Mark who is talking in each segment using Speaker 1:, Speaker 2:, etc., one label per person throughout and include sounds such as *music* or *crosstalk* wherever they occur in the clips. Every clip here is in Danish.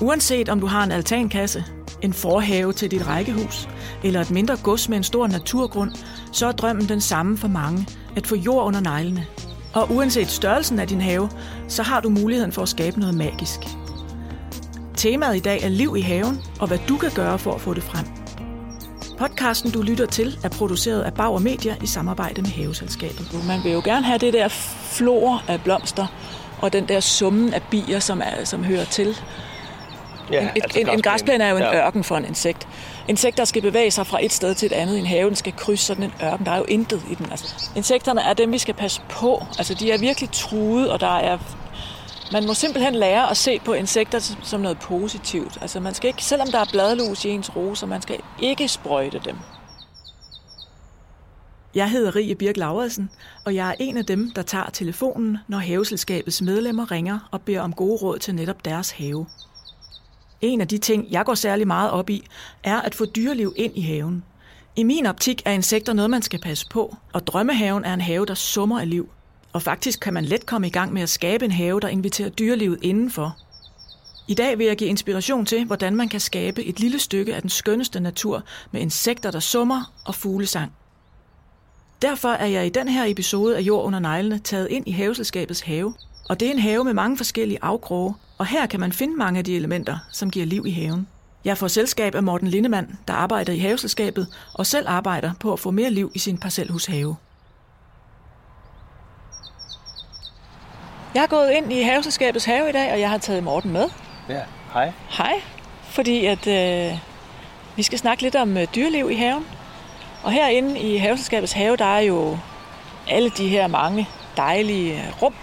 Speaker 1: Uanset om du har en altankasse, en forhave til dit rækkehus eller et mindre gods med en stor naturgrund, så er drømmen den samme for mange, at få jord under neglene. Og uanset størrelsen af din have, så har du muligheden for at skabe noget magisk. Temaet i dag er liv i haven, og hvad du kan gøre for at få det frem. Podcasten, du lytter til, er produceret af Bauer Media i samarbejde med Haveselskabet. Man vil jo gerne have det der flor af blomster, og den der summen af bier, som, er, som hører til.
Speaker 2: Ja,
Speaker 1: en,
Speaker 2: altså
Speaker 1: en, en græsplæne er jo en
Speaker 2: Ja.
Speaker 1: ørken for en insekt. Insekter skal bevæge sig fra et sted til et andet. En have den skal krydse sådan en ørken. Der er jo intet i den. Altså, insekterne er dem, vi skal passe på. Altså, de er virkelig truet, og der er... Man må simpelthen lære at se på insekter som- som noget positivt. Altså, man skal ikke, selvom der er bladlus i ens roser, man skal ikke sprøjte dem. Jeg hedder Rie Birk Lauridsen, og jeg er en af dem, der tager telefonen, når haveselskabets medlemmer ringer og beder om gode råd til netop deres have. En af de ting, jeg går særlig meget op i, er at få dyreliv ind i haven. I min optik er insekter noget, man skal passe på, og drømmehaven er en have, der summer af liv. Og faktisk kan man let komme i gang med at skabe en have, der inviterer dyrelivet indenfor. I dag vil jeg give inspiration til, hvordan man kan skabe et lille stykke af den skønneste natur med insekter, der summer og fuglesang. Derfor er jeg i den her episode af Jord under neglene taget ind i haveselskabets have. Og det er en have med mange forskellige afkroge, og her kan man finde mange af de elementer, som giver liv i haven. Jeg får selskab af Morten Lindemann, der arbejder i haveselskabet og selv arbejder på at få mere liv i sin parcelhushave. Jeg er gået ind i haveselskabets have i dag, og jeg har taget Morten med.
Speaker 2: Ja, hej.
Speaker 1: Hej, fordi at øh, vi skal snakke lidt om øh, dyreliv i haven. Og herinde i haveselskabets have, der er jo alle de her mange dejlige rum,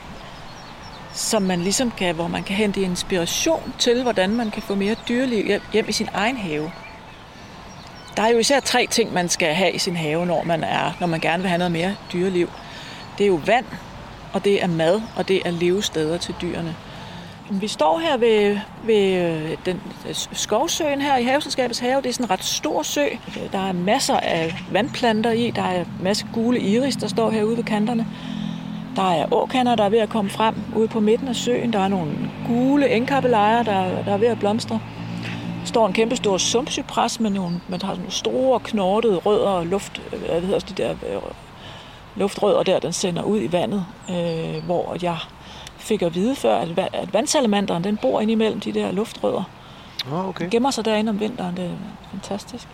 Speaker 1: som man ligesom kan, hvor man kan hente inspiration til, hvordan man kan få mere dyreliv hjem, i sin egen have. Der er jo især tre ting, man skal have i sin have, når man, er, når man gerne vil have noget mere dyreliv. Det er jo vand, og det er mad, og det er levesteder til dyrene. Vi står her ved, ved øh, den øh, skovsøen her i Haveselskabets have. Det er sådan en ret stor sø. Der er masser af vandplanter i. Der er masser masse gule iris, der står herude ved kanterne. Der er åkander, der er ved at komme frem ude på midten af søen. Der er nogle gule engkappelejer, der, der er ved at blomstre. Der står en kæmpe stor sumpcypres med nogle, man har sådan nogle store knortede rødder og luft, øh, hvad hedder de der øh, luftrødder der, den sender ud i vandet, øh, hvor jeg fik at vide før, at, at vandsalamanderen, den bor inde imellem de der luftrødder.
Speaker 2: Oh, okay.
Speaker 1: Den gemmer sig derinde om vinteren, det er fantastisk.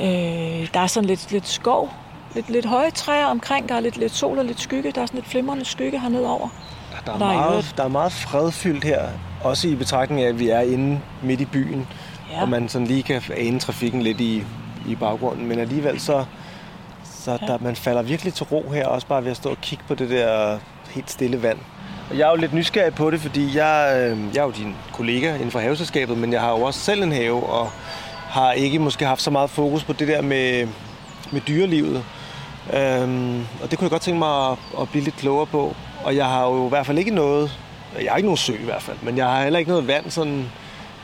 Speaker 1: Øh, der er sådan lidt, lidt skov, lidt, lidt høje træer omkring, der er lidt, lidt sol og lidt skygge, der er sådan lidt flimrende skygge hernede over.
Speaker 2: Der er,
Speaker 1: Der er
Speaker 2: meget, der er meget fredfyldt her, også i betragtning af, at vi er inde midt i byen,
Speaker 1: Ja.
Speaker 2: og man sådan lige kan ane trafikken lidt i, i baggrunden, men alligevel så, så
Speaker 1: Ja.
Speaker 2: der, man falder virkelig til ro her, også bare ved at stå og kigge på det der helt stille vand. Og jeg er jo lidt nysgerrig på det, fordi jeg, øh, jeg er jo din kollega inden for haveselskabet, men jeg har jo også selv en have, og har ikke måske haft så meget fokus på det der med, med dyrelivet. Øhm, og det kunne jeg godt tænke mig at, at blive lidt klogere på. Og jeg har jo i hvert fald ikke noget, jeg har ikke nogen sø i hvert fald, men jeg har heller ikke noget vand sådan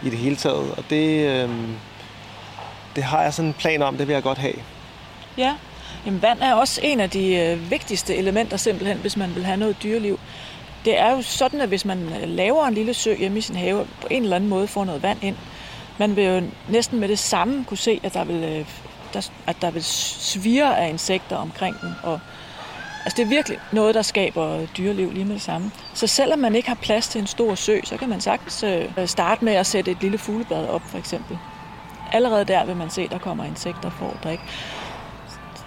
Speaker 2: i det hele taget. Og det, øhm, det har jeg sådan en plan om, det vil jeg godt have.
Speaker 1: Ja, Jamen, vand er også en af de øh, vigtigste elementer simpelthen, hvis man vil have noget dyreliv. Det er jo sådan, at hvis man øh, laver en lille sø hjemme i sin have, på en eller anden måde får noget vand ind, man vil jo næsten med det samme kunne se, at der vil, øh, der, at der vil svire af insekter omkring den. Og, altså det er virkelig noget, der skaber dyreliv lige med det samme. Så selvom man ikke har plads til en stor sø, så kan man sagtens øh, starte med at sætte et lille fuglebad op, for eksempel. Allerede der vil man se, at der kommer insekter for at drikke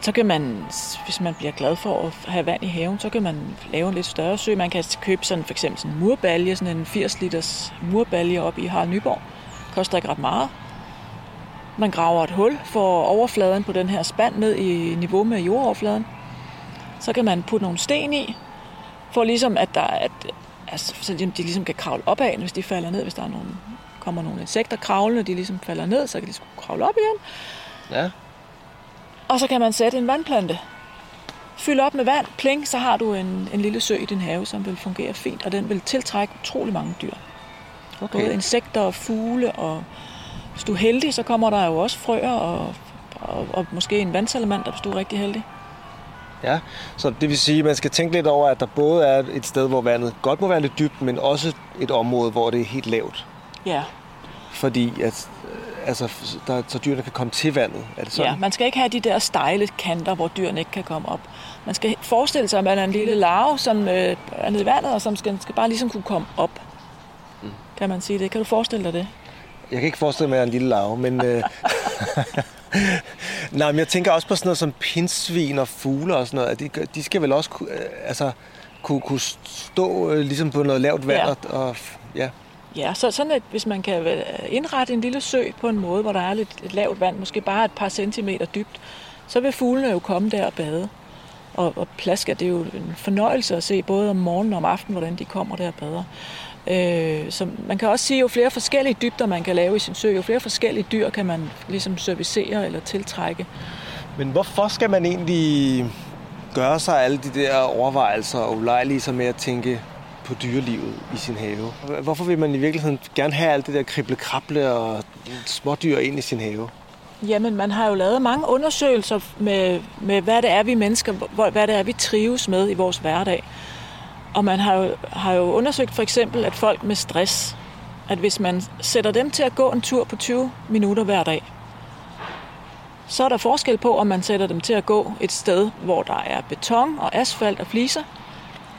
Speaker 1: så kan man, hvis man bliver glad for at have vand i haven, så kan man lave en lidt større sø. Man kan købe sådan for eksempel sådan en murbalje, sådan en 80 liters murbalje op i Harald Nyborg. Koster ikke ret meget. Man graver et hul for overfladen på den her spand ned i niveau med jordoverfladen. Så kan man putte nogle sten i, for ligesom at der at, altså, så de de ligesom kan kravle op af, hvis de falder ned, hvis der er nogle, kommer nogle insekter kravlende, de ligesom falder ned, så kan de kravle op igen.
Speaker 2: Ja.
Speaker 1: Og så kan man sætte en vandplante. Fyld op med vand, pling, så har du en, en lille sø i din have, som vil fungere fint, og den vil tiltrække utrolig mange dyr. Okay. Både insekter og fugle, og hvis du er heldig, så kommer der jo også frøer og, og, og måske en vandsalamander, hvis du er rigtig heldig.
Speaker 2: Ja, så det vil sige, at man skal tænke lidt over, at der både er et sted, hvor vandet godt må være lidt dybt, men også et område, hvor det er helt lavt.
Speaker 1: Ja,
Speaker 2: fordi at, øh, altså, der, så dyrene kan komme til vandet. Er det sådan?
Speaker 1: Ja, man skal ikke have de der stejle kanter, hvor dyrene ikke kan komme op. Man skal forestille sig, at man er en lille larve, som øh, er nede i vandet, og som skal, skal bare ligesom kunne komme op. Mm. Kan man sige det? Kan du forestille dig det?
Speaker 2: Jeg kan ikke forestille mig, at jeg er en lille larve, men... Øh, *laughs* Nej, men jeg tænker også på sådan noget som pindsvin og fugle og sådan noget. De, de skal vel også kunne, øh, altså, kunne, kunne stå øh, ligesom på noget lavt vand. Ja. Og, og, ja.
Speaker 1: Ja, så sådan at hvis man kan øh, indrette en lille sø på en måde, hvor der er lidt et lavt vand, måske bare et par centimeter dybt, så vil fuglene jo komme der og bade. Og, og plasker, det er jo en fornøjelse at se både om morgenen og om aftenen, hvordan de kommer der og bader. Øh, så man kan også sige, jo flere forskellige dybder man kan lave i sin sø, jo flere forskellige dyr kan man ligesom servicere eller tiltrække.
Speaker 2: Men hvorfor skal man egentlig gøre sig alle de der overvejelser og ulejlige sig med at tænke på dyrelivet i sin have? Hvorfor vil man i virkeligheden gerne have alt det der krible-krable og smådyr ind i sin have?
Speaker 1: Jamen, man har jo lavet mange undersøgelser med, med hvad det er, vi mennesker, hvad det er, vi trives med i vores hverdag. Og man har jo, har jo undersøgt for eksempel, at folk med stress, at hvis man sætter dem til at gå en tur på 20 minutter hver dag, så er der forskel på, om man sætter dem til at gå et sted, hvor der er beton og asfalt og fliser,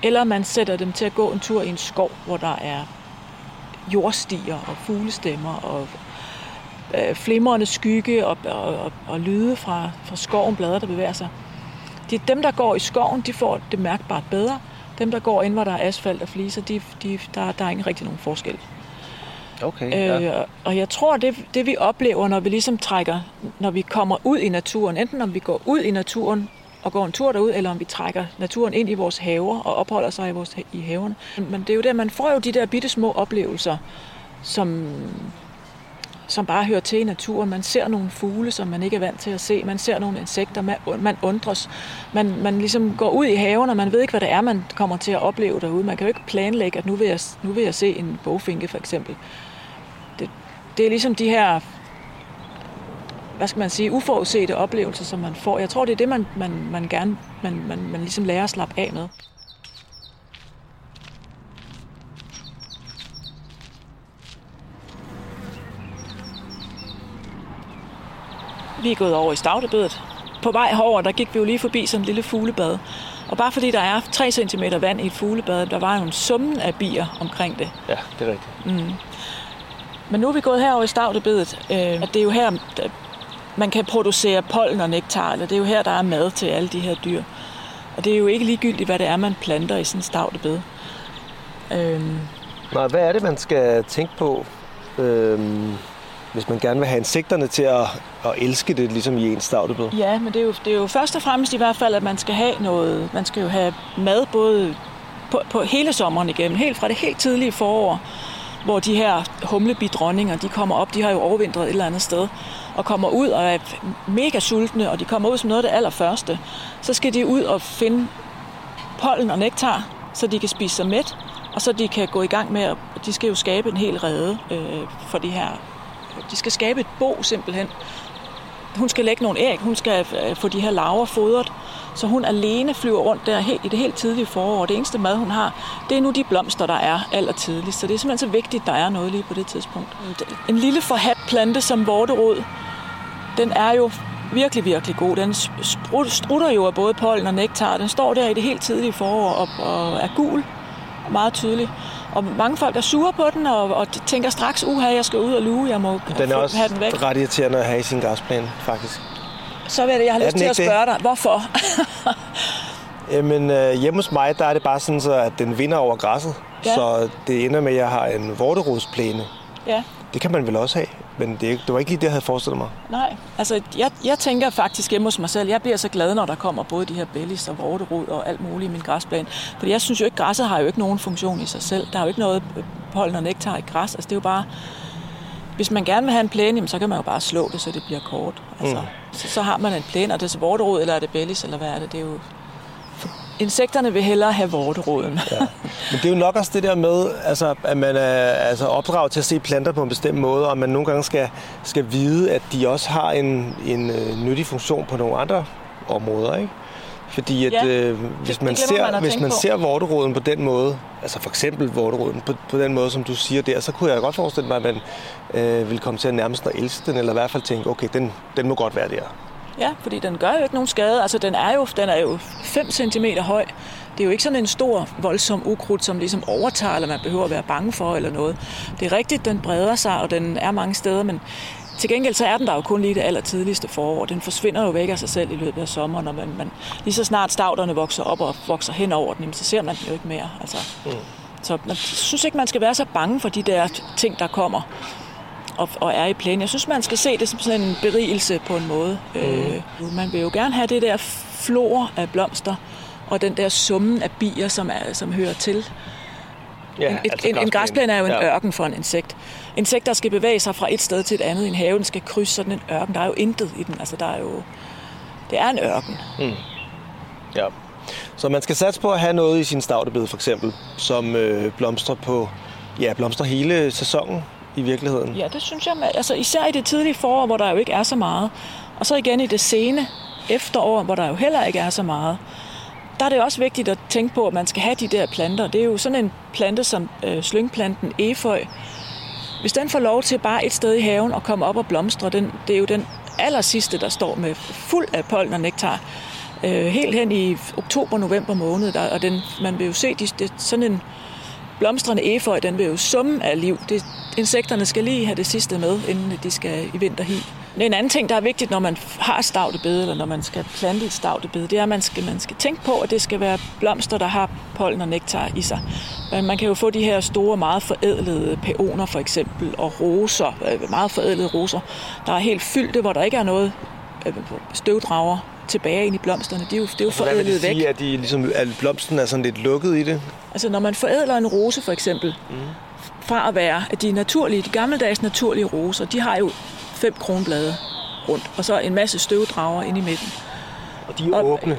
Speaker 1: eller man sætter dem til at gå en tur i en skov, hvor der er jordstier og fuglestemmer og øh, flimrende skygge og, og, og, og lyde fra, fra skoven, blader, der bevæger sig. De, dem, der går i skoven, de får det mærkbart bedre. Dem, der går ind, hvor der er asfalt og fliser, de, de, der, der er ikke rigtig nogen forskel.
Speaker 2: Okay, ja.
Speaker 1: øh, og jeg tror, det, det vi oplever, når vi ligesom trækker, når vi kommer ud i naturen, enten om vi går ud i naturen og går en tur derud, eller om vi trækker naturen ind i vores haver og opholder sig i, vores, i haverne. Men det er jo det, man får jo de der bitte små oplevelser, som, som bare hører til i naturen. Man ser nogle fugle, som man ikke er vant til at se. Man ser nogle insekter, man, man undres. Man, man ligesom går ud i haven, og man ved ikke, hvad det er, man kommer til at opleve derude. Man kan jo ikke planlægge, at nu vil jeg, nu vil jeg se en bogfinke, for eksempel. Det, det er ligesom de her hvad skal man sige, uforudsete oplevelser, som man får. Jeg tror, det er det, man, man, man gerne man, man, man ligesom lærer at slappe af med. Vi er gået over i Stavtebedet. På vej herover, der gik vi jo lige forbi sådan en lille fuglebad. Og bare fordi der er 3 cm vand i et fuglebad, der var jo en summen af bier omkring det.
Speaker 2: Ja, det er rigtigt. Mm.
Speaker 1: Men nu er vi gået herover i Stavtebedet. Øh, og det er jo her, man kan producere pollen og nektar, eller det er jo her, der er mad til alle de her dyr. Og det er jo ikke ligegyldigt, hvad det er, man planter i sådan en stavtebed.
Speaker 2: Øhm. Nej, hvad er det, man skal tænke på, øhm, hvis man gerne vil have insekterne til at, at elske det, ligesom i en stavtebed?
Speaker 1: Ja, men det er, jo, det er jo først og fremmest i hvert fald, at man skal have noget, man skal jo have mad både på, på hele sommeren igennem, helt fra det helt tidlige forår, hvor de her humlebidronninger, de kommer op, de har jo overvintret et eller andet sted, og kommer ud og er mega sultne, og de kommer ud som noget af det allerførste, så skal de ud og finde pollen og nektar, så de kan spise sig mæt, og så de kan gå i gang med, at de skal jo skabe en hel rede øh, for de her. De skal skabe et bo simpelthen. Hun skal lægge nogle æg, hun skal øh, få de her laver fodret, så hun alene flyver rundt der helt, i det helt tidlige forår. Det eneste mad, hun har, det er nu de blomster, der er allertidligst. Så det er simpelthen så vigtigt, at der er noget lige på det tidspunkt. En lille forhat plante som vorterod, den er jo virkelig, virkelig god. Den strutter jo af både pollen og nektar. Den står der i det helt tidlige forår og, og er gul og meget tydelig. Og mange folk er sure på den, og, og tænker straks, uha, jeg skal ud og luge, jeg må
Speaker 2: den er også have den væk. ret irriterende at have i sin græsplæne, faktisk.
Speaker 1: Så vil jeg, jeg har lyst til at spørge det? dig, hvorfor? *laughs*
Speaker 2: Jamen, øh, hjemme hos mig, der er det bare sådan, så, at den vinder over græsset. Ja. Så det ender med, at jeg har en vorterodsplæne. Ja. Det kan man vel også have, men det, det var ikke lige det, jeg havde forestillet mig.
Speaker 1: Nej, altså jeg, jeg tænker faktisk hjemme hos mig selv, jeg bliver så glad, når der kommer både de her bellis og vorterod og alt muligt i min græsplæne. Fordi jeg synes jo ikke, græsset har jo ikke nogen funktion i sig selv. Der er jo ikke noget pollen og nektar i græs. Altså det er jo bare, hvis man gerne vil have en plæne, så kan man jo bare slå det, så det bliver kort. Altså, mm. så, så har man en plæne, og det er så vorterod, eller er det bellis, eller hvad er det? Det er jo Insekterne vil hellere have vorteroden. ja.
Speaker 2: Men det er jo nok også det der med, altså, at man er altså, opdraget til at se planter på en bestemt måde, og man nogle gange skal, skal vide, at de også har en, en uh, nyttig funktion på nogle andre områder. Ikke? Fordi at,
Speaker 1: Ja,
Speaker 2: øh, hvis
Speaker 1: det
Speaker 2: man
Speaker 1: glemmer
Speaker 2: ser,
Speaker 1: man
Speaker 2: hvis man
Speaker 1: på.
Speaker 2: ser vorteroden på den måde, altså for eksempel vorteroden på, på den måde, som du siger der, så kunne jeg godt forestille mig, at man øh, ville komme til at nærmest at elske den, eller i hvert fald tænke, okay, den, den må godt være der.
Speaker 1: Ja, fordi den gør jo ikke nogen skade. Altså, den er jo, den er jo 5 cm høj. Det er jo ikke sådan en stor, voldsom ukrudt, som ligesom overtager, eller man behøver at være bange for eller noget. Det er rigtigt, den breder sig, og den er mange steder, men til gengæld så er den der jo kun lige det allertidligste forår. Den forsvinder jo væk af sig selv i løbet af sommeren, og man, man, lige så snart stavterne vokser op og vokser hen over den, så ser man den jo ikke mere. Altså, mm. Så man synes ikke, man skal være så bange for de der ting, der kommer og, og er i plænen. Jeg synes, man skal se det som sådan en berigelse på en måde. Mm. Øh, man vil jo gerne have det der flor af blomster, og den der summen af bier, som, er, som hører til.
Speaker 2: Ja,
Speaker 1: En, et, en, en græsplæne er jo en ja. ørken for en insekt. Insekter skal bevæge sig fra et sted til et andet i en have. Den skal krydse sådan en ørken. Der er jo intet i den. Altså, der er jo... Det er en ørken.
Speaker 2: Ja. Så man skal satse på at have noget i sin stavtebed, for eksempel, som øh, blomstrer på, ja, blomstrer hele sæsonen i virkeligheden.
Speaker 1: Ja, det synes jeg. Altså, især i det tidlige forår, hvor der jo ikke er så meget. Og så igen i det sene efterår, hvor der jo heller ikke er så meget. Der er det også vigtigt at tænke på, at man skal have de der planter. Det er jo sådan en plante som øh, slyngplanten efeu. Hvis den får lov til bare et sted i haven og komme op og blomstre, den, det er jo den aller sidste, der står med fuld af pollen og nektar. Øh, helt hen i oktober-november måned, der, og den, man vil jo se, de, det, sådan en blomstrende efeu, den vil jo summe af liv. Det, insekterne skal lige have det sidste med, inden de skal i vinterhi. En anden ting, der er vigtigt, når man har stavtebede, eller når man skal plante et stavtebede, det er, at man skal, man skal tænke på, at det skal være blomster, der har pollen og nektar i sig. Men Man kan jo få de her store, meget forædlede peoner for eksempel, og roser, øh, meget forædlede roser, der er helt fyldte, hvor der ikke er noget øh, støvdrager tilbage ind i blomsterne. De er jo, det er jo
Speaker 2: Så hvad vil det
Speaker 1: forædlet væk.
Speaker 2: sige, at, de, ligesom, at blomsten er sådan lidt lukket i det?
Speaker 1: Altså når man forædler en rose for eksempel, mm. fra at være, at de naturlige, de gammeldags naturlige roser, de har jo fem kronblade rundt, og så en masse støvdrager inde i midten.
Speaker 2: Og de er
Speaker 1: Og-
Speaker 2: åbne.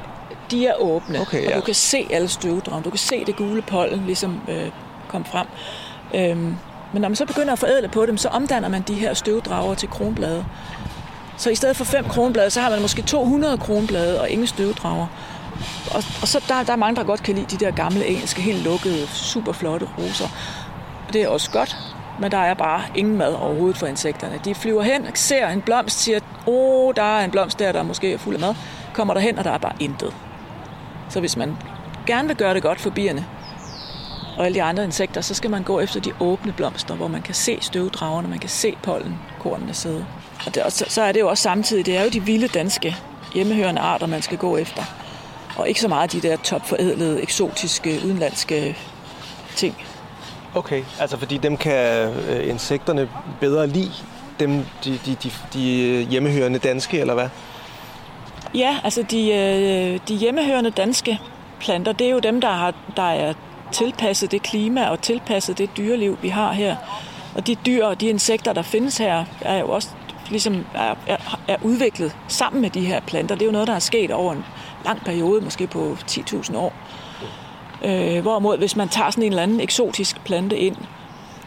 Speaker 1: De er åbne,
Speaker 2: Okay,
Speaker 1: og
Speaker 2: ja.
Speaker 1: du kan se alle støvdragerne. Du kan se det gule pollen ligesom øh, komme frem. Øhm, men når man så begynder at forædle på dem, så omdanner man de her støvdrager til kronblade. Så i stedet for fem kronblade, så har man måske 200 kronblade og ingen støvdrager. Og, og så der, der er mange, der godt kan lide de der gamle engelske, helt lukkede, super flotte roser. Og det er også godt, men der er bare ingen mad overhovedet for insekterne. De flyver hen, ser en blomst, siger, åh, oh, der er en blomst der, der måske er fuld af mad. Kommer der hen, og der er bare intet. Så hvis man gerne vil gøre det godt for bierne og alle de andre insekter, så skal man gå efter de åbne blomster, hvor man kan se støvdragerne, man kan se pollenkornene sidde. Og det, og så, så er det jo også samtidig, det er jo de vilde danske hjemmehørende arter, man skal gå efter. Og ikke så meget de der topforædlede, eksotiske, udenlandske ting.
Speaker 2: Okay, altså fordi dem kan øh, insekterne bedre lide, dem, de, de, de, de øh, hjemmehørende danske, eller hvad?
Speaker 1: Ja, altså de, øh, de hjemmehørende danske planter, det er jo dem, der, har, der er tilpasset det klima og tilpasset det dyreliv, vi har her. Og de dyr og de insekter, der findes her, er jo også ligesom er, er, er udviklet sammen med de her planter. Det er jo noget, der er sket over en lang periode, måske på 10.000 år. Øh, hvorimod, hvis man tager sådan en eller anden eksotisk plante ind,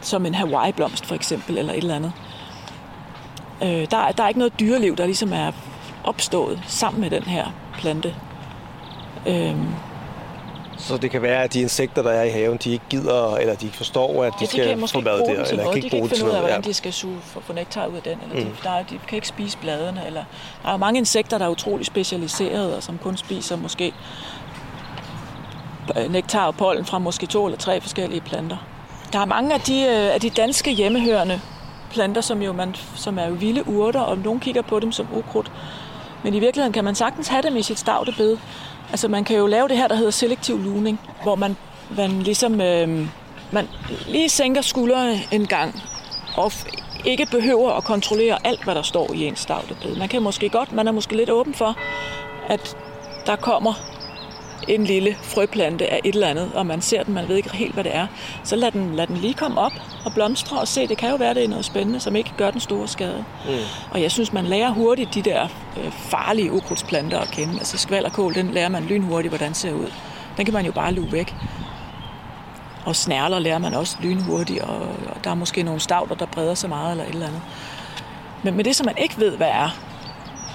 Speaker 1: som en Hawaii-blomst for eksempel, eller et eller andet, øh, der, der er ikke noget dyreliv, der ligesom er opstået sammen med den her plante. Øh,
Speaker 2: så det kan være, at de insekter, der er i haven, de ikke gider, eller de ikke forstår, at de
Speaker 1: ja, de
Speaker 2: skal få mad der, eller
Speaker 1: noget.
Speaker 2: kan
Speaker 1: De
Speaker 2: ikke
Speaker 1: kan
Speaker 2: bruge
Speaker 1: ikke finde ud af, hvordan de skal suge for, få nektar ud af den. Eller de, der, er- de kan ikke spise bladene. Eller, der er jo mange insekter, der er utrolig specialiserede, og som kun spiser måske øh, nektar og pollen fra måske to eller tre forskellige planter. Der er mange af de, øh, af de danske hjemmehørende planter, som, jo man, som er jo vilde urter, og nogen kigger på dem som ukrudt. Men i virkeligheden kan man sagtens have dem i sit stavtebed. Altså man kan jo lave det her, der hedder selektiv luning, hvor man, man ligesom øh, man lige sænker skuldrene en gang, og f- ikke behøver at kontrollere alt, hvad der står i ens stavtebed. Man kan måske godt, man er måske lidt åben for, at der kommer en lille frøplante af et eller andet, og man ser den, man ved ikke helt, hvad det er. Så lad den, lad den lige komme op og blomstre og se, det kan jo være, det er noget spændende, som ikke gør den store skade. Mm. Og jeg synes, man lærer hurtigt de der øh, farlige ukrudtsplanter at kende. Altså skvalderkål, den lærer man lynhurtigt, hvordan den ser ud. Den kan man jo bare luge væk. Og snærler lærer man også lynhurtigt, og, og der er måske nogle stavter, der breder sig meget eller et eller andet. Men med det, som man ikke ved, hvad er,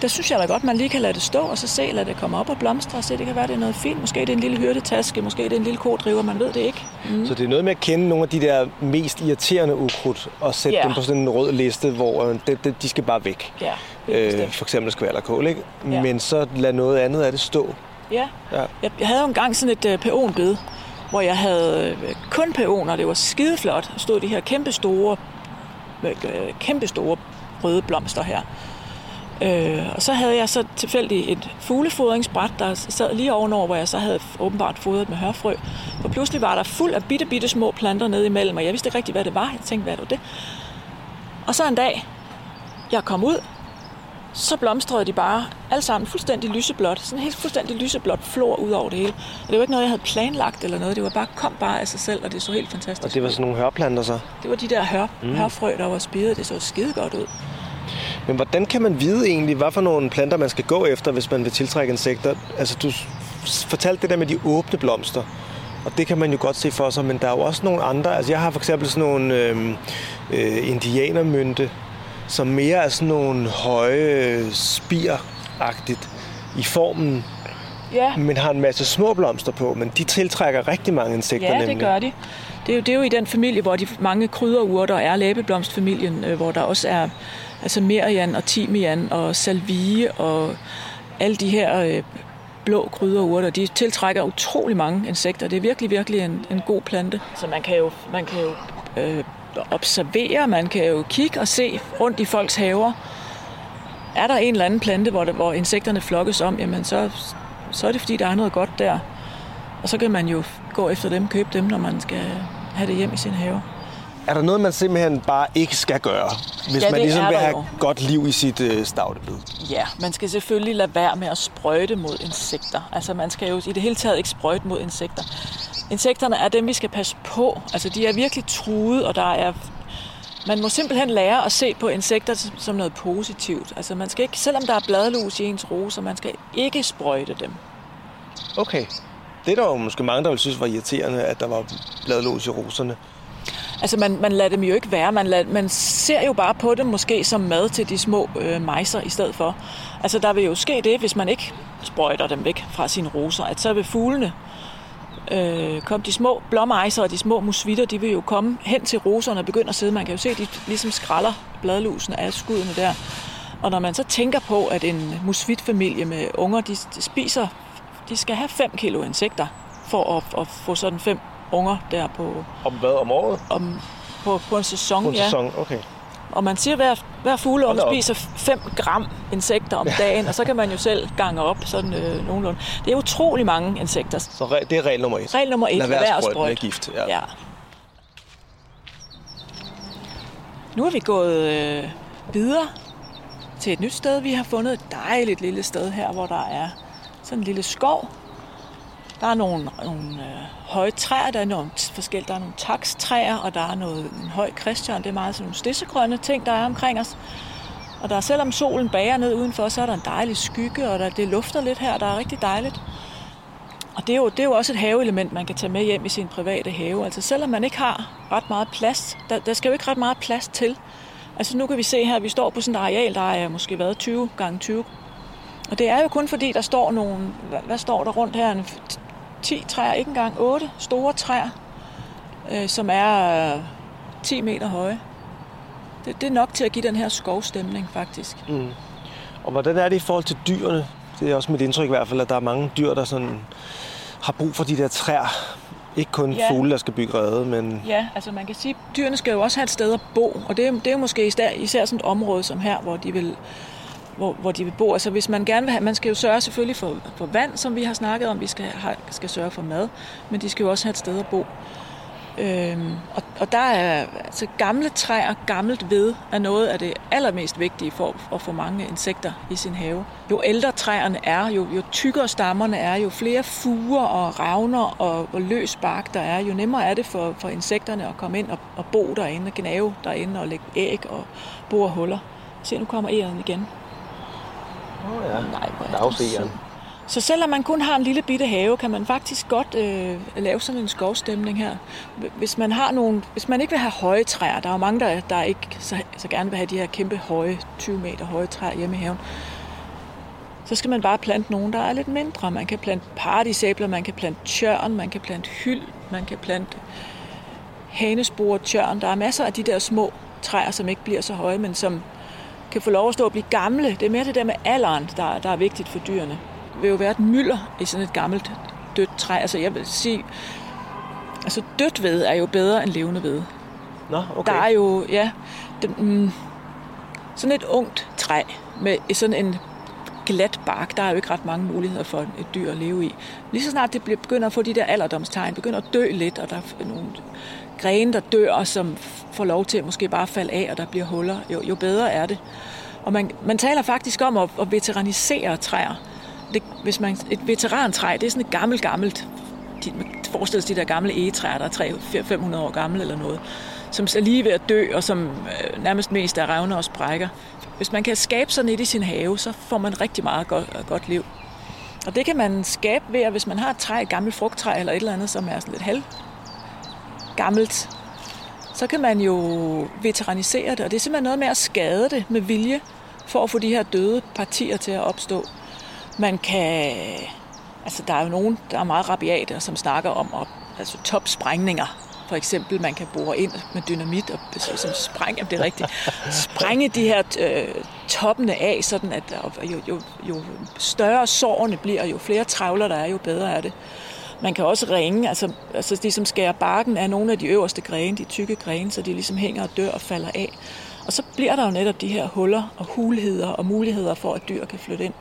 Speaker 1: der synes jeg da godt, man lige kan lade det stå, og så se, lade det komme op og blomstre, og se, det kan være, det er noget fint. Måske det er en lille hyrdetaske, måske det er en lille kodriver, man ved det ikke.
Speaker 2: Mm. Så det er noget med at kende nogle af de der mest irriterende ukrudt, og sætte yeah. dem på sådan en rød liste, hvor øh, de, de, de skal bare væk.
Speaker 1: Ja,
Speaker 2: øh, for eksempel skvallerkål, ikke? Ja. Men så lad noget andet af det stå.
Speaker 1: Ja, ja. Jeg, jeg havde jo engang sådan et uh, peonbed, hvor jeg havde uh, kun peoner, det var skideflot. Der stod de her kæmpe store, uh, kæmpe store røde blomster her. Øh, og så havde jeg så tilfældigt et fuglefodringsbræt, der sad lige ovenover, hvor jeg så havde åbenbart fodret med hørfrø. For pludselig var der fuld af bitte, bitte små planter nede imellem, og jeg vidste ikke rigtig, hvad det var. Jeg tænkte, hvad er det? Og så en dag, jeg kom ud, så blomstrede de bare alle sammen fuldstændig lyseblåt. Sådan en helt fuldstændig lyseblåt flor ud over det hele. Og det var ikke noget, jeg havde planlagt eller noget. Det var bare, kom bare af sig selv, og det så helt fantastisk
Speaker 2: Og det var sådan nogle hørplanter så?
Speaker 1: Det var de der hør, mm. hørfrø, der var spidet. Det så skide godt ud.
Speaker 2: Men hvordan kan man vide egentlig, hvad for nogle planter man skal gå efter, hvis man vil tiltrække insekter? Altså, du fortalte det der med de åbne blomster, og det kan man jo godt se for sig, men der er jo også nogle andre. Altså, jeg har for eksempel sådan nogle øh, øh, indianermynte, som mere er sådan nogle høje spir-agtigt i formen,
Speaker 1: ja.
Speaker 2: men har en masse små blomster på, men de tiltrækker rigtig mange insekter
Speaker 1: Ja,
Speaker 2: nemlig.
Speaker 1: det gør de. Det er, jo, det er jo i den familie, hvor de mange krydderurter er, læbeblomstfamilien, øh, hvor der også er altså merian og timian og salvie og alle de her øh, blå krydderurter, de tiltrækker utrolig mange insekter. Det er virkelig, virkelig en, en god plante. Så man kan jo, man kan jo øh, observere, man kan jo kigge og se rundt i folks haver. Er der en eller anden plante, hvor, der, hvor insekterne flokkes om, jamen så, så er det fordi, der er noget godt der. Og så kan man jo gå efter dem, købe dem, når man skal have det hjem i sin have.
Speaker 2: Er der noget, man simpelthen bare ikke skal gøre, hvis
Speaker 1: Ja,
Speaker 2: man ligesom vil have
Speaker 1: jo.
Speaker 2: godt liv i sit øh, stavtebed?
Speaker 1: Ja, man skal selvfølgelig lade være med at sprøjte mod insekter. Altså man skal jo i det hele taget ikke sprøjte mod insekter. Insekterne er dem, vi skal passe på. Altså de er virkelig truet, og der er... Man må simpelthen lære at se på insekter som- noget positivt. Altså man skal ikke, selvom der er bladlus i ens roser, man skal ikke sprøjte dem.
Speaker 2: Okay. Det er der jo måske mange, der vil synes var irriterende, at der var bladlås i roserne.
Speaker 1: Altså man, man lader dem jo ikke være. Man, lader, man ser jo bare på dem måske som mad til de små øh, mejser i stedet for. Altså der vil jo ske det, hvis man ikke sprøjter dem væk fra sine roser, at så vil fuglene øh, komme. De små blåmejser og de små musvitter, de vil jo komme hen til roserne og begynde at sidde. Man kan jo se, at de ligesom skralder bladlusen af skuddene der. Og når man så tænker på, at en musvitfamilie med unger, de, de spiser, de skal have 5 kilo insekter for at, at få sådan 5 unger der på,
Speaker 2: Om hvad? Om året?
Speaker 1: om, på, på en sæson.
Speaker 2: På en
Speaker 1: ja.
Speaker 2: sæson? Okay.
Speaker 1: Og man siger, at hver, hver fugleunge spiser 5 gram insekter om dagen, og så kan man jo selv gange op sådan øh, nogenlunde. Det er utrolig mange insekter.
Speaker 2: Så re- det er regel nummer et.
Speaker 1: Regel nummer et,
Speaker 2: Lad være sprøjte med gift. Ja.
Speaker 1: Ja. Nu er vi gået øh, videre til et nyt sted. Vi har fundet et dejligt lille sted her, hvor der er sådan en lille skov. Der er nogle, nogle øh, høje træer, der er nogle forskellige, der er nogle takstræer, og der er noget, en høj Christian. Det er meget sådan nogle stissegrønne ting, der er omkring os. Og der er, selvom solen bager ned udenfor, så er der en dejlig skygge, og der, det lufter lidt her, der er rigtig dejligt. Og det er, jo, det er jo også et haveelement, man kan tage med hjem i sin private have. Altså selvom man ikke har ret meget plads, der, der skal jo ikke ret meget plads til. Altså nu kan vi se her, at vi står på sådan et areal, der er måske været 20 gange 20. Og det er jo kun fordi, der står nogle, hvad, hvad står der rundt her, En 10 træer, ikke engang 8 store træer, øh, som er øh, 10 meter høje. Det, det er nok til at give den her skovstemning, faktisk.
Speaker 2: Mm. Og hvordan er det i forhold til dyrene? Det er også mit indtryk i hvert fald, at der er mange dyr, der sådan har brug for de der træer. Ikke kun
Speaker 1: Ja.
Speaker 2: fugle, der skal bygge rede, men
Speaker 1: Ja, altså man kan sige, at dyrene skal jo også have et sted at bo, og det er, det er jo måske især, især sådan et område som her, hvor de vil hvor, hvor de vil bo. Altså hvis man gerne vil have, man skal jo sørge selvfølgelig for, for vand, som vi har snakket om, vi skal, have, skal sørge for mad, men de skal jo også have et sted at bo. Øhm, og, og der er altså gamle træer, gammelt ved, er noget af det allermest vigtige for at få mange insekter i sin have. Jo ældre træerne er, jo, jo tykkere stammerne er, jo flere fuger og ravner og, og løs bark der er, jo nemmere er det for, for insekterne at komme ind og, og bo derinde, og gnave derinde og lægge æg og bore huller. Se, nu kommer æren igen
Speaker 2: oh, ja.
Speaker 1: Nej, hvor er. Så selvom man kun har en lille bitte have, kan man faktisk godt øh, lave sådan en skovstemning her. Hvis man, har nogle, hvis man ikke vil have høje træer, der er jo mange, der, der ikke så, så gerne vil have de her kæmpe høje, 20 meter høje træer hjemme i haven. så skal man bare plante nogen, der er lidt mindre. Man kan plante paradisæbler, man kan plante tjørn, man kan plante hyld, man kan plante hanespor, tjørn. Der er masser af de der små træer, som ikke bliver så høje, men som kan få lov at stå og blive gamle. Det er mere det der med alderen, der, der er vigtigt for dyrene. Det vil jo være et mylder i sådan et gammelt dødt træ. Altså jeg vil sige, altså dødt ved er jo bedre end levende ved.
Speaker 2: Nå, okay.
Speaker 1: Der er jo, ja, det, mm, sådan et ungt træ med sådan en glat bark, der er jo ikke ret mange muligheder for et dyr at leve i. Lige så snart det begynder at få de der alderdomstegn, begynder at dø lidt, og der er nogle grene, der dør, som får lov til at måske bare falde af, og der bliver huller, jo, jo bedre er det. Og man, man taler faktisk om at, at veteranisere træer. Det, hvis man, et veterantræ, det er sådan et gammelt, gammelt, de, forestil sig de der gamle egetræer, der er 300-500 år gamle eller noget, som er lige ved at dø, og som øh, nærmest mest er revner og sprækker. Hvis man kan skabe sådan et i sin have, så får man rigtig meget godt, godt liv. Og det kan man skabe ved, at hvis man har et træ, et gammelt frugttræ eller et eller andet, som er sådan lidt halv gammelt, så kan man jo veteranisere det, og det er simpelthen noget med at skade det med vilje, for at få de her døde partier til at opstå. Man kan... Altså, der er jo nogen, der er meget rabiate, som snakker om at, altså, topsprængninger. For eksempel, man kan bore ind med dynamit og som ligesom sprænge, det er rigtigt, sprænge de her øh, toppene af, sådan at jo, jo, jo større sårene bliver, jo flere travler der er, jo bedre er det. Man kan også ringe, altså, altså ligesom som barken af nogle af de øverste grene, de tykke grene, så de ligesom hænger og dør og falder af. Og så bliver der jo netop de her huller og hulheder og muligheder for, at dyr kan flytte ind.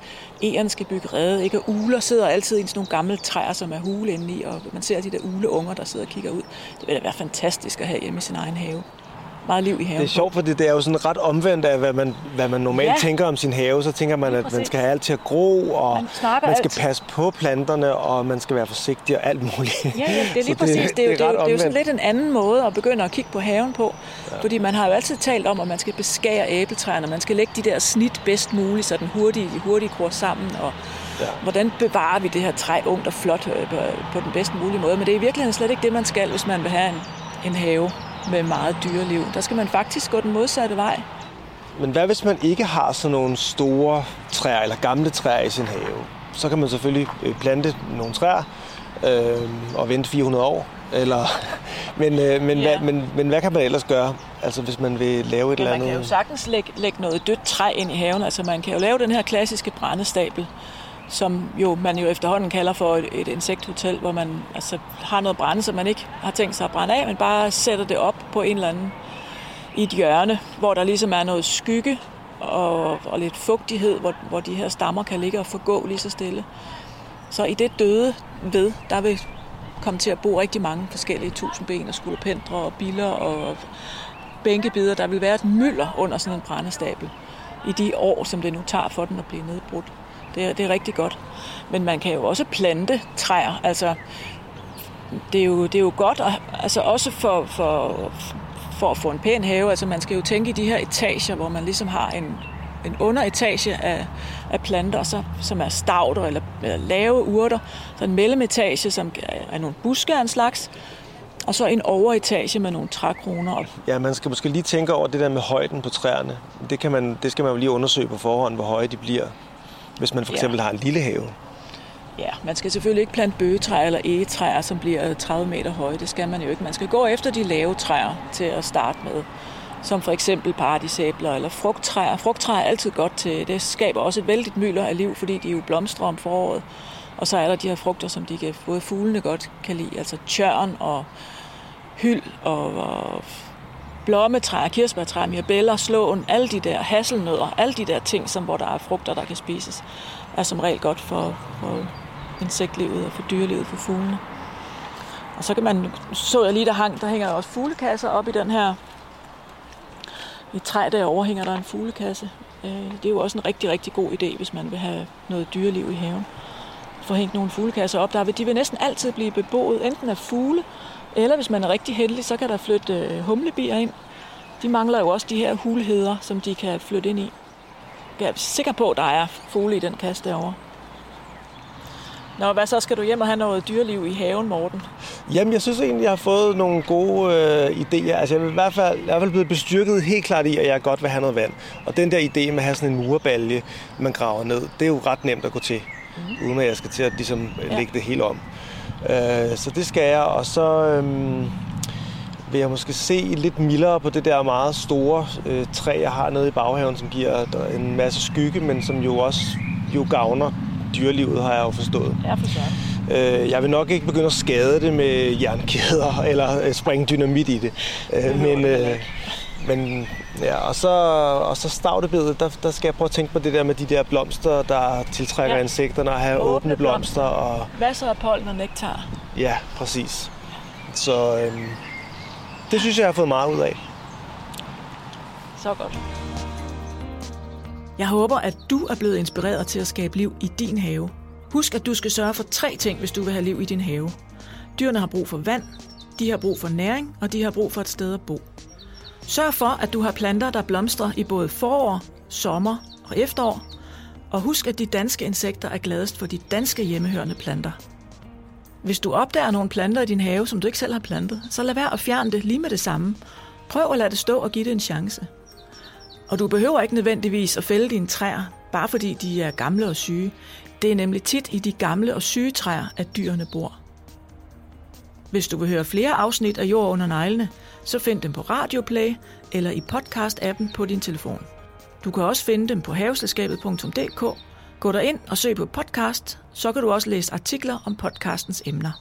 Speaker 1: Egerne skal bygge rede, ikke? Og uler sidder altid i sådan nogle gamle træer, som er hule indeni, og man ser de der uleunger, der sidder og kigger ud. Det vil da være fantastisk at have hjemme i sin egen have meget liv i haven.
Speaker 2: Det er sjovt, fordi det er jo sådan ret omvendt af, hvad man, hvad man normalt ja. tænker om sin have. Så tænker man, at man skal have alt til at gro, og man, man skal alt. passe på planterne, og man skal være forsigtig og alt muligt.
Speaker 1: Ja, ja det er *laughs* lige præcis. Det, det, er jo, det, er, det er jo sådan lidt en anden måde at begynde at kigge på haven på. Ja. Fordi man har jo altid talt om, at man skal beskære æbletræerne, man skal lægge de der snit bedst muligt, så den hurtigt, de hurtigt gror sammen, og Ja. Hvordan bevarer vi det her træ ungt og flot øh, på, på den bedst mulige måde? Men det er i virkeligheden slet ikke det, man skal, hvis man vil have en, en have med meget dyreliv. Der skal man faktisk gå den modsatte vej.
Speaker 2: Men hvad hvis man ikke har sådan nogle store træer eller gamle træer i sin have? Så kan man selvfølgelig øh, plante nogle træer øh, og vente 400 år. Eller, *laughs* men, øh, men, ja. hvad, men, men hvad kan man ellers gøre, altså hvis man vil lave et ja, eller andet?
Speaker 1: Man kan jo sagtens lægge, lægge noget dødt træ ind i haven. Altså man kan jo lave den her klassiske brændestabel, som jo man jo efterhånden kalder for et, et insekthotel, hvor man altså, har noget brænde, som man ikke har tænkt sig at brænde af, men bare sætter det op på en eller anden i et hjørne, hvor der ligesom er noget skygge og, og lidt fugtighed, hvor, hvor de her stammer kan ligge og forgå lige så stille. Så i det døde ved, der vil komme til at bo rigtig mange forskellige tusindben og skulderpendre og biller og bænkebider. Der vil være et mylder under sådan en brændestabel i de år, som det nu tager for den at blive nedbrudt. Det er, det er rigtig godt. Men man kan jo også plante træer. Altså, det er jo, det er jo godt, at, altså også for, for, for at få en pæn have. Altså man skal jo tænke i de her etager, hvor man ligesom har en, en underetage af, af planter, så, som er stavter eller, eller lave urter. Så en mellemetage, som er nogle buske af en slags. Og så en overetage med nogle trækroner.
Speaker 2: Ja, man skal måske lige tænke over det der med højden på træerne. Det, kan man, det skal man jo lige undersøge på forhånd, hvor høje de bliver hvis man for eksempel ja. har en lille have.
Speaker 1: Ja, man skal selvfølgelig ikke plante bøgetræer eller egetræer, som bliver 30 meter høje. Det skal man jo ikke. Man skal gå efter de lave træer til at starte med. Som for eksempel paradisæbler eller frugttræer. Frugttræer er altid godt til. Det skaber også et vældigt mylder af liv, fordi de jo blomstrer om foråret. Og så er der de her frugter, som de kan, både fuglene godt kan lide. Altså tjørn og hyld og, og blommetræer, kirsebærtræer, mirabeller, slåen, alle de der hasselnødder, alle de der ting, som, hvor der er frugter, der kan spises, er som regel godt for, for insektlivet og for dyrelivet, for fuglene. Og så kan man, så jeg lige, der, hang, der hænger også fuglekasser op i den her, i træ derovre hænger der en fuglekasse. Øh, det er jo også en rigtig, rigtig god idé, hvis man vil have noget dyreliv i haven. Få hængt nogle fuglekasser op. Der vil, de vil næsten altid blive beboet, enten af fugle, eller hvis man er rigtig heldig, så kan der flytte øh, humlebier ind. De mangler jo også de her hulheder, som de kan flytte ind i. Jeg er sikker på, at der er fugle i den kasse derovre. Nå, hvad så? Skal du hjem og have noget dyreliv i haven, Morten?
Speaker 2: Jamen, jeg synes egentlig, jeg har fået nogle gode øh, idéer. Altså, jeg er i hvert fald, i hvert fald blevet bestyrket helt klart i, at jeg godt vil have noget vand. Og den der idé med at have sådan en murbalje, man graver ned, det er jo ret nemt at gå til. Mm. Uden at jeg skal til at ligesom, ja. lægge det helt om. Øh, så det skal jeg. Og så øh, vil jeg måske se lidt mildere på det der meget store øh, træ, jeg har nede i baghaven, som giver en masse skygge, men som jo også jo gavner dyrelivet, har jeg jo forstået.
Speaker 1: Ja, for
Speaker 2: øh, Jeg vil nok ikke begynde at skade det med jernkæder *laughs* eller øh, springe dynamit i det. Øh, men, øh, men ja, og så, og så stavtebedet, der, der skal jeg prøve at tænke på det der med de der blomster, der tiltrækker ja. insekterne og have åbne, åbne blomster. Og...
Speaker 1: Masser af pollen og nektar.
Speaker 2: Ja, præcis. Så øh, det synes jeg, jeg har fået meget ud af.
Speaker 1: Så godt. Jeg håber, at du er blevet inspireret til at skabe liv i din have. Husk, at du skal sørge for tre ting, hvis du vil have liv i din have. Dyrene har brug for vand, de har brug for næring, og de har brug for et sted at bo. Sørg for, at du har planter, der blomstrer i både forår, sommer og efterår. Og husk, at de danske insekter er gladest for de danske hjemmehørende planter. Hvis du opdager nogle planter i din have, som du ikke selv har plantet, så lad være at fjerne det lige med det samme. Prøv at lade det stå og give det en chance. Og du behøver ikke nødvendigvis at fælde dine træer, bare fordi de er gamle og syge. Det er nemlig tit i de gamle og syge træer, at dyrene bor. Hvis du vil høre flere afsnit af Jord under neglene, så find dem på Radioplay eller i podcast-appen på din telefon. Du kan også finde dem på haveselskabet.dk. Gå der ind og søg på podcast, så kan du også læse artikler om podcastens emner.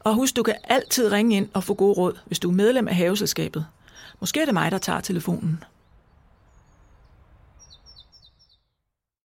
Speaker 1: Og husk, du kan altid ringe ind og få gode råd, hvis du er medlem af haveselskabet. Måske er det mig, der tager telefonen.